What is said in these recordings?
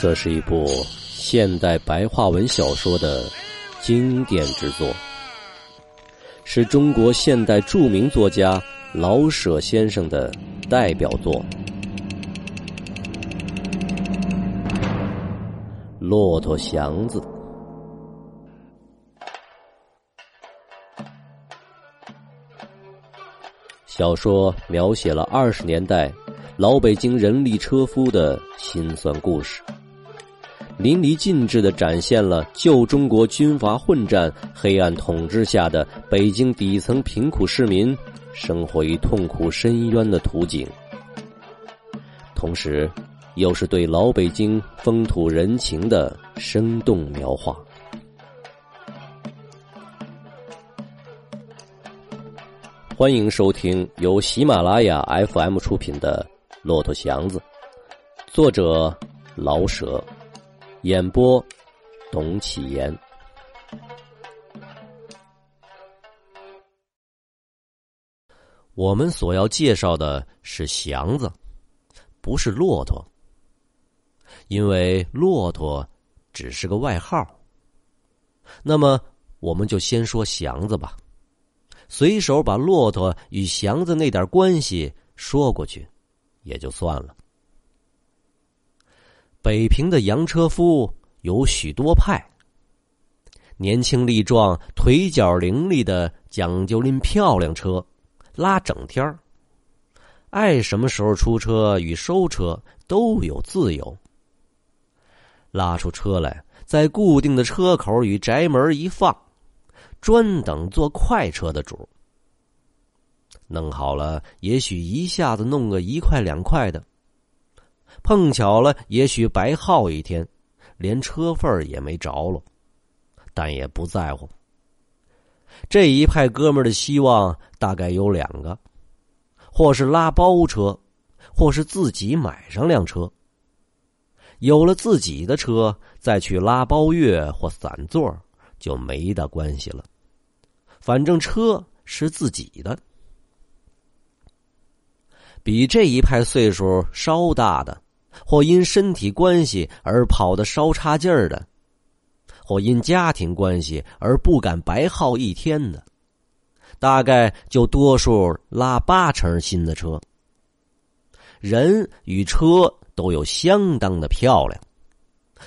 这是一部现代白话文小说的经典之作，是中国现代著名作家老舍先生的代表作《骆驼祥子》。小说描写了二十年代老北京人力车夫的辛酸故事。淋漓尽致的展现了旧中国军阀混战、黑暗统治下的北京底层贫苦市民生活于痛苦深渊的图景，同时，又是对老北京风土人情的生动描画。欢迎收听由喜马拉雅 FM 出品的《骆驼祥子》，作者老舍。演播：董启言。我们所要介绍的是祥子，不是骆驼，因为骆驼只是个外号。那么，我们就先说祥子吧，随手把骆驼与祥子那点关系说过去，也就算了。北平的洋车夫有许多派，年轻力壮、腿脚伶俐的，讲究拎漂亮车，拉整天儿。爱什么时候出车与收车都有自由。拉出车来，在固定的车口与宅门一放，专等坐快车的主。弄好了，也许一下子弄个一块两块的。碰巧了，也许白耗一天，连车份也没着落，但也不在乎。这一派哥们的希望大概有两个：或是拉包车，或是自己买上辆车。有了自己的车，再去拉包月或散座就没大关系了。反正车是自己的。比这一派岁数稍大的。或因身体关系而跑得稍差劲儿的，或因家庭关系而不敢白耗一天的，大概就多数拉八成新的车。人与车都有相当的漂亮，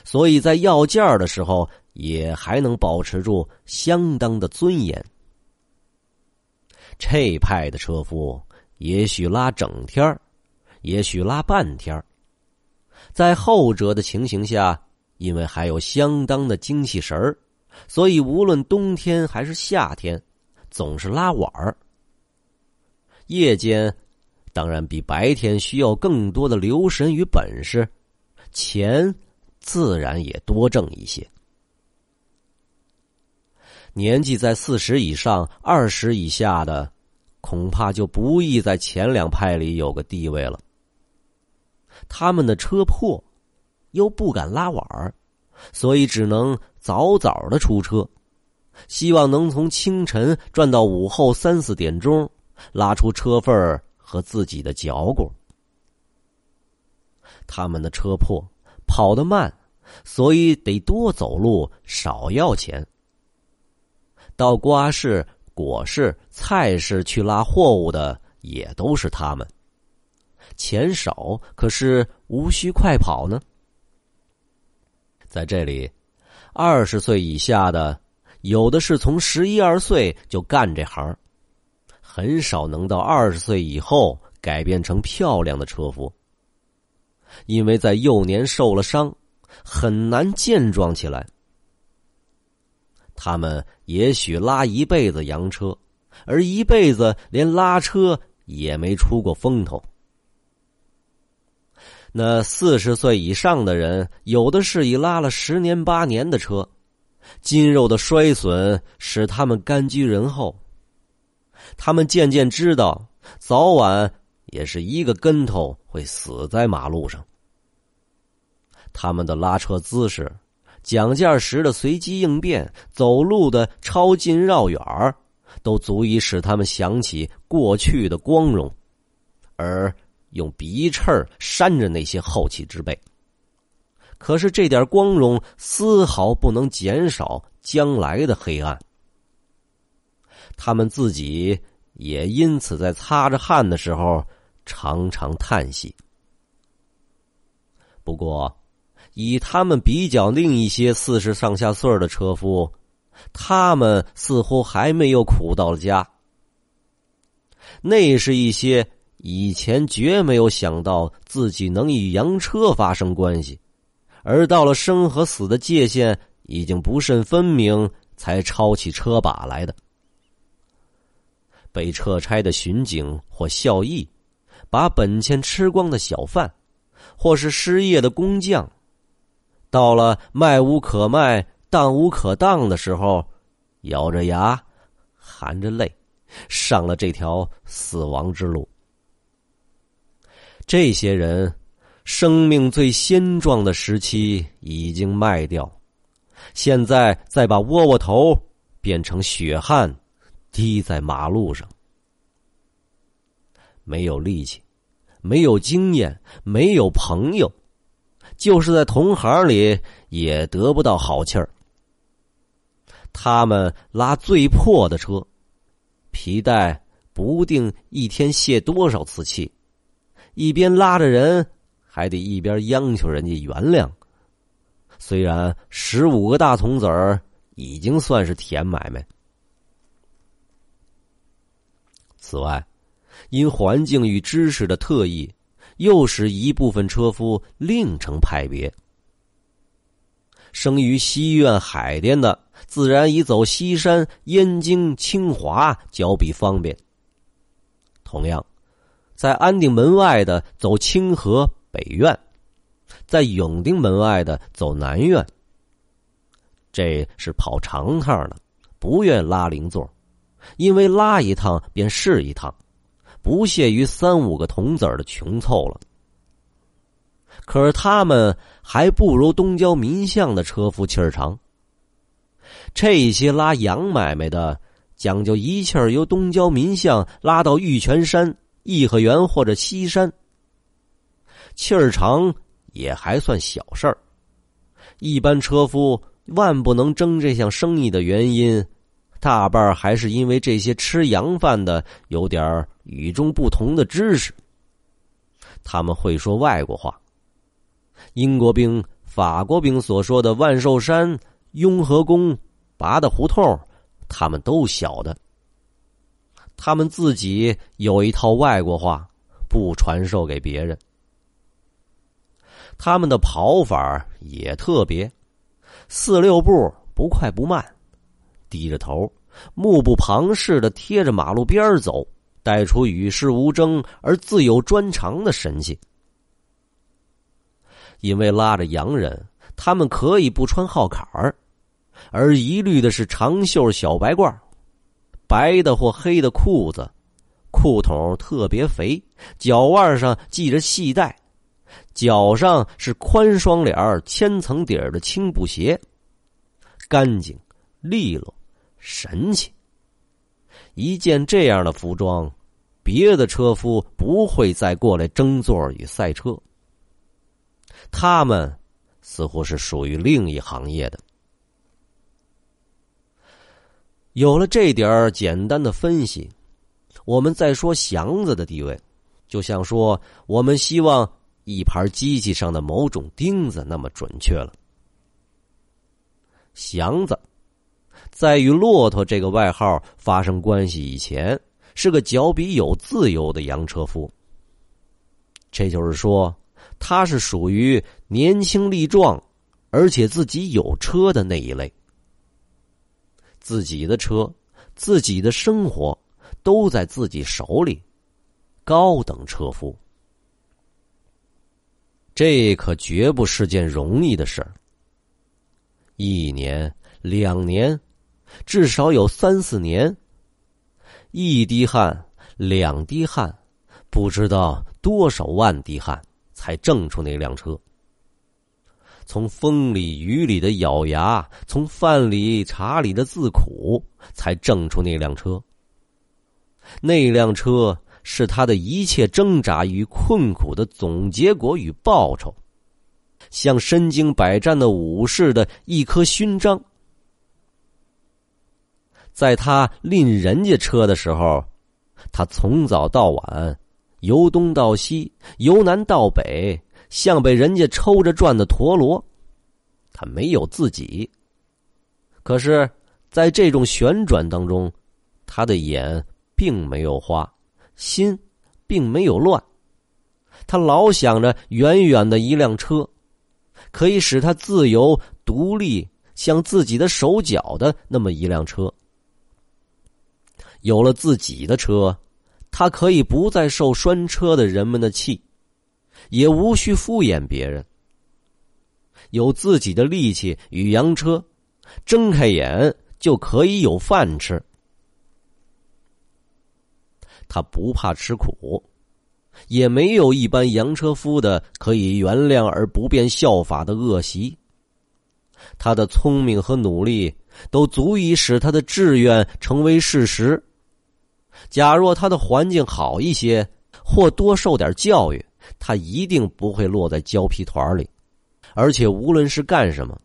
所以在要价的时候也还能保持住相当的尊严。这派的车夫也许拉整天儿也许拉半天儿在后者的情形下，因为还有相当的精气神儿，所以无论冬天还是夏天，总是拉碗儿。夜间，当然比白天需要更多的留神与本事，钱自然也多挣一些。年纪在四十以上、二十以下的，恐怕就不易在前两派里有个地位了。他们的车破，又不敢拉碗儿，所以只能早早的出车，希望能从清晨转到午后三四点钟，拉出车份儿和自己的脚骨。他们的车破，跑得慢，所以得多走路，少要钱。到瓜市、果市、菜市去拉货物的，也都是他们。钱少，可是无需快跑呢。在这里，二十岁以下的，有的是从十一二岁就干这行，很少能到二十岁以后改变成漂亮的车夫。因为在幼年受了伤，很难健壮起来。他们也许拉一辈子洋车，而一辈子连拉车也没出过风头。那四十岁以上的人，有的是已拉了十年八年的车，筋肉的衰损使他们甘居人后。他们渐渐知道，早晚也是一个跟头会死在马路上。他们的拉车姿势、讲价时的随机应变、走路的超近绕远都足以使他们想起过去的光荣，而。用鼻翅扇着那些后起之辈，可是这点光荣丝毫不能减少将来的黑暗。他们自己也因此在擦着汗的时候常常叹息。不过，以他们比较另一些四十上下岁的车夫，他们似乎还没有苦到了家。那是一些以前绝没有想到自己能与洋车发生关系，而到了生和死的界限已经不甚分明，才抄起车把来的。被撤差的巡警或校役，把本钱吃光的小贩。或是失业的工匠，到了卖无可卖、当无可当的时候，咬着牙，含着泪，上了这条死亡之路。这些人生命最鲜壮的时期已经卖掉，现在再把窝窝头变成血汗，滴在马路上，没有力气。没有经验，没有朋友，就是在同行里也得不到好气儿。他们拉最破的车，皮带不定一天泄多少次气，一边拉着人，还得一边央求人家原谅。虽然十五个大铜子儿已经算是甜买卖，此外。因环境与知识的特异，又使一部分车夫另成派别。生于西苑海淀的，自然以走西山、燕京、清华较比方便。同样，在安定门外的走清河北苑，在永定门外的走南苑。这是跑长趟的，不愿拉零座，因为拉一趟便是一趟。不屑于三五个铜子儿的穷凑了，可是他们还不如东郊民巷的车夫气儿长。这些拉洋买卖的，讲究一气儿由东郊民巷拉到玉泉山、颐和园或者西山，气儿长也还算小事儿。一般车夫万不能争这项生意的原因。大半还是因为这些吃洋饭的有点儿与众不同的知识。他们会说外国话，英国兵、法国兵所说的万寿山、雍和宫、八大胡同，他们都晓得。他们自己有一套外国话，不传授给别人。他们的跑法也特别，四六步，不快不慢。低着头，目不旁视的贴着马路边走，带出与世无争而自有专长的神气。因为拉着洋人，他们可以不穿号坎儿，而一律的是长袖小白褂，白的或黑的裤子，裤筒特别肥，脚腕上系着细带，脚上是宽双脸千层底儿的青布鞋，干净利落。神气！一件这样的服装，别的车夫不会再过来争座与赛车。他们似乎是属于另一行业的。有了这点简单的分析，我们再说祥子的地位，就像说我们希望一盘机器上的某种钉子那么准确了。祥子。在与骆驼这个外号发生关系以前，是个脚比有自由的洋车夫。这就是说，他是属于年轻力壮，而且自己有车的那一类。自己的车，自己的生活，都在自己手里，高等车夫。这可绝不是件容易的事儿。一年，两年。至少有三四年，一滴汗，两滴汗，不知道多少万滴汗，才挣出那辆车。从风里雨里的咬牙，从饭里茶里的自苦，才挣出那辆车。那辆车是他的一切挣扎与困苦的总结果与报酬。像身经百战的武士的一颗勋章。在他拎人家车的时候，他从早到晚，由东到西，由南到北，像被人家抽着转的陀螺。他没有自己，可是，在这种旋转当中，他的眼并没有花，心并没有乱。他老想着远远的一辆车，可以使他自由独立，像自己的手脚的那么一辆车。有了自己的车，他可以不再受拴车的人们的气，也无需敷衍别人。有自己的力气与洋车，睁开眼就可以有饭吃。他不怕吃苦，也没有一般洋车夫的可以原谅而不便效法的恶习。他的聪明和努力都足以使他的志愿成为事实。假若他的环境好一些，或多受点教育，他一定不会落在胶皮团里。而且无论是干什么，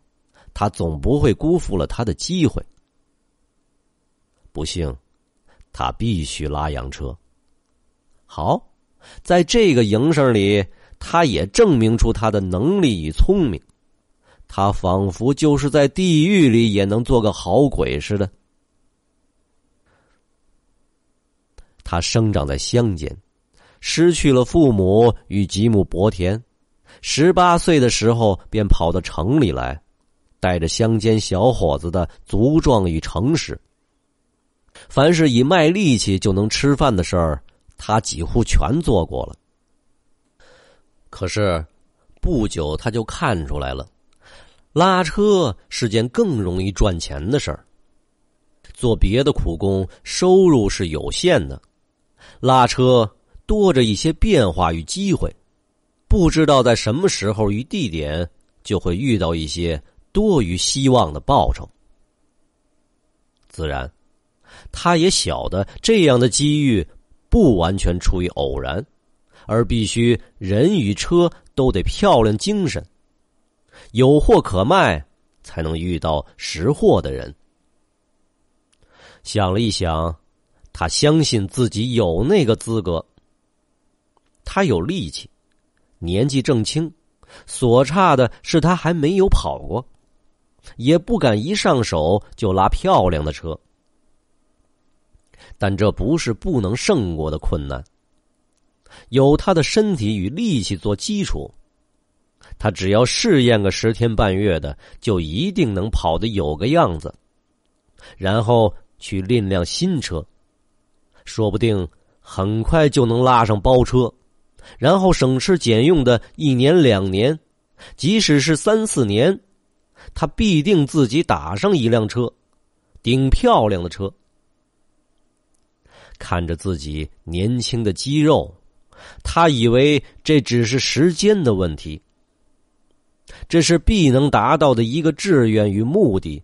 他总不会辜负了他的机会。不幸，他必须拉洋车。好，在这个营生里，他也证明出他的能力与聪明。他仿佛就是在地狱里也能做个好鬼似的。他生长在乡间，失去了父母与吉姆伯田，十八岁的时候便跑到城里来，带着乡间小伙子的粗壮与诚实。凡是以卖力气就能吃饭的事儿，他几乎全做过了。可是不久他就看出来了，拉车是件更容易赚钱的事儿。做别的苦工，收入是有限的。拉车多着一些变化与机会，不知道在什么时候与地点就会遇到一些多于希望的报酬。自然，他也晓得这样的机遇不完全出于偶然，而必须人与车都得漂亮精神，有货可卖，才能遇到识货的人。想了一想。他相信自己有那个资格。他有力气，年纪正轻，所差的是他还没有跑过，也不敢一上手就拉漂亮的车。但这不是不能胜过的困难。有他的身体与力气做基础，他只要试验个十天半月的，就一定能跑得有个样子，然后去另辆新车。说不定很快就能拉上包车，然后省吃俭用的一年两年，即使是三四年，他必定自己打上一辆车，顶漂亮的车。看着自己年轻的肌肉，他以为这只是时间的问题。这是必能达到的一个志愿与目的，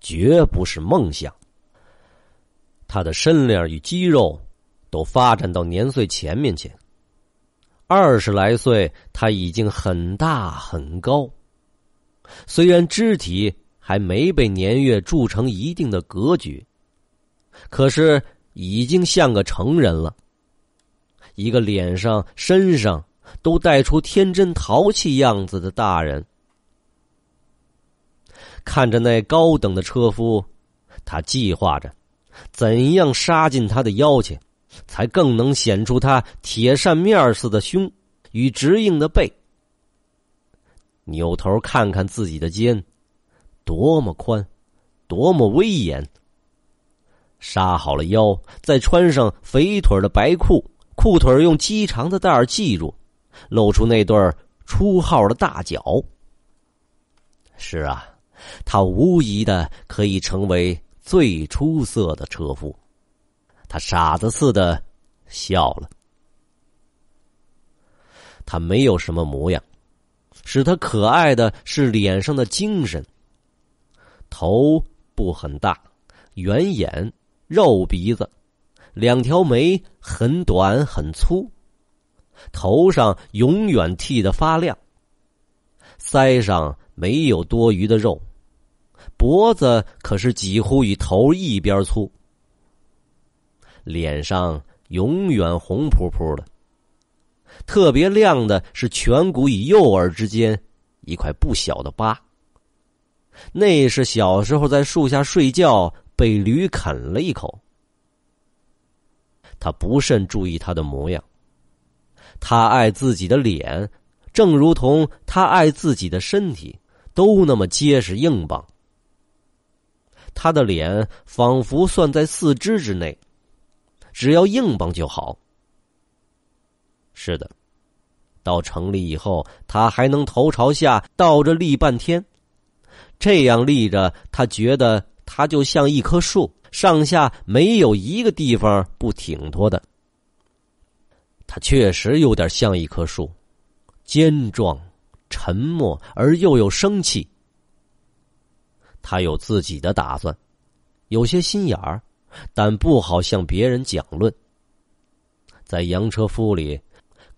绝不是梦想。他的身量与肌肉都发展到年岁前面去。二十来岁，他已经很大很高，虽然肢体还没被年月铸成一定的格局，可是已经像个成人了。一个脸上、身上都带出天真淘气样子的大人，看着那高等的车夫，他计划着。怎样杀进他的腰去，才更能显出他铁扇面似的胸与直硬的背？扭头看看自己的肩，多么宽，多么威严！杀好了腰，再穿上肥腿的白裤，裤腿用鸡肠的带系住，露出那对出号的大脚。是啊，他无疑的可以成为。最出色的车夫，他傻子似的笑了。他没有什么模样，使他可爱的是脸上的精神。头部很大，圆眼，肉鼻子，两条眉很短很粗，头上永远剃得发亮。腮上没有多余的肉，脖子可是几乎与头一边粗，脸上永远红扑扑的。特别亮的是颧骨与右耳之间一块不小的疤，那是小时候在树下睡觉被驴啃了一口。他不甚注意他的模样，他爱自己的脸，正如同他爱自己的身体，都那么结实硬邦。他的脸仿佛算在四肢之内，只要硬邦就好。是的，到城里以后，他还能头朝下倒着立半天，这样立着，他觉得他就像一棵树，上下没有一个地方不挺脱的。他确实有点像一棵树，坚壮、沉默而又有生气。他有自己的打算，有些心眼儿，但不好向别人讲论。在洋车夫里。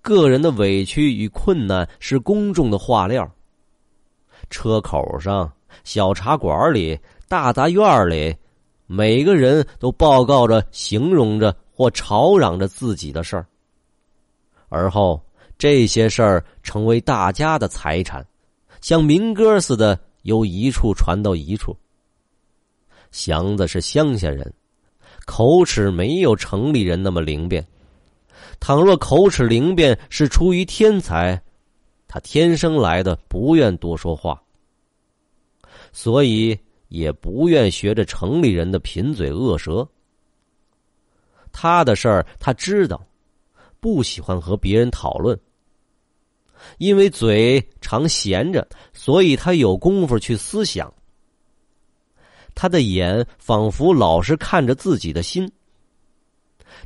个人的委屈与困难是公众的话料。车口上、小茶馆里、大杂院里，每个人都报告着、形容着或吵嚷着自己的事儿。而后，这些事儿成为大家的财产，像民歌似的由一处传到一处。祥子是乡下人，口齿没有城里人那么灵便。倘若口齿灵便是出于天才，他天生来的不愿多说话，所以也不愿学着城里人的贫嘴恶舌。他的事儿他知道，不喜欢和别人讨论，因为嘴常闲着，所以他有功夫去思想。他的眼仿佛老是看着自己的心。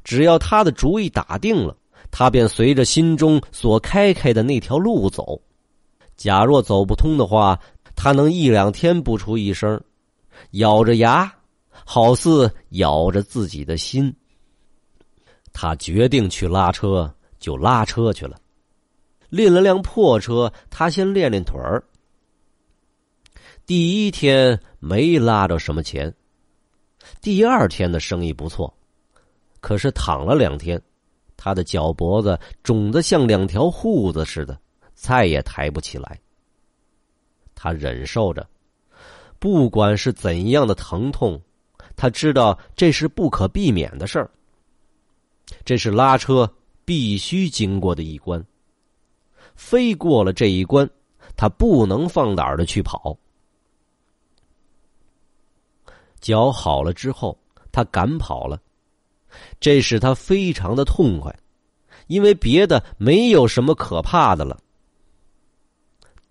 只要他的主意打定了，他便随着心中所开开的那条路走。假若走不通的话，他能一两天不出一声，咬着牙，好似咬着自己的心。他决定去拉车，就拉车去了。练了辆破车，他先练练腿儿。第一天没拉着什么钱，第二天的生意不错。可是躺了两天，他的脚脖子肿得像两条裤子似的，再也抬不起来。他忍受着，不管是怎样的疼痛，他知道这是不可避免的事儿。这是拉车必须经过的一关，非过了这一关，他不能放胆的去跑。脚好了之后，他敢跑了。这使他非常的痛快，因为别的没有什么可怕的了。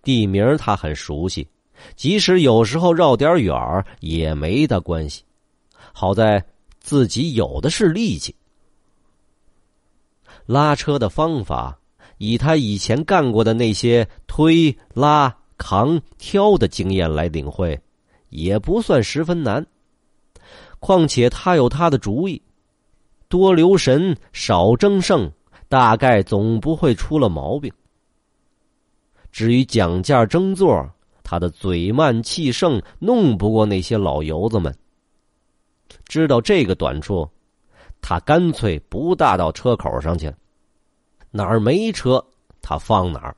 地名他很熟悉，即使有时候绕点远也没大关系。好在自己有的是力气。拉车的方法，以他以前干过的那些推、拉、扛、挑的经验来领会，也不算十分难。况且他有他的主意。多留神，少争胜，大概总不会出了毛病。至于讲价争座，他的嘴慢气盛，弄不过那些老油子们。知道这个短处，他干脆不大到车口上去，哪儿没车，他放哪儿。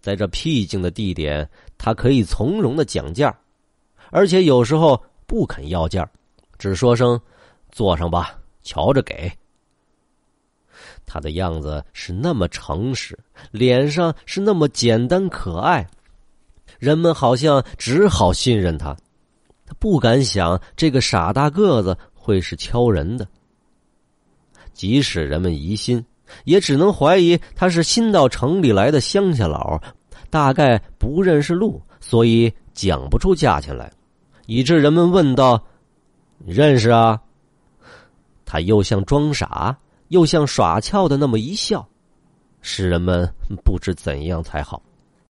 在这僻静的地点，他可以从容的讲价，而且有时候不肯要价，只说声。坐上吧，瞧着给。他的样子是那么诚实，脸上是那么简单可爱，人们好像只好信任他。他不敢想这个傻大个子会是敲人的。即使人们疑心，也只能怀疑他是新到城里来的乡下佬，大概不认识路，所以讲不出价钱来，以致人们问道：“认识啊？”他又像装傻，又像耍俏的那么一笑，使人们不知怎样才好。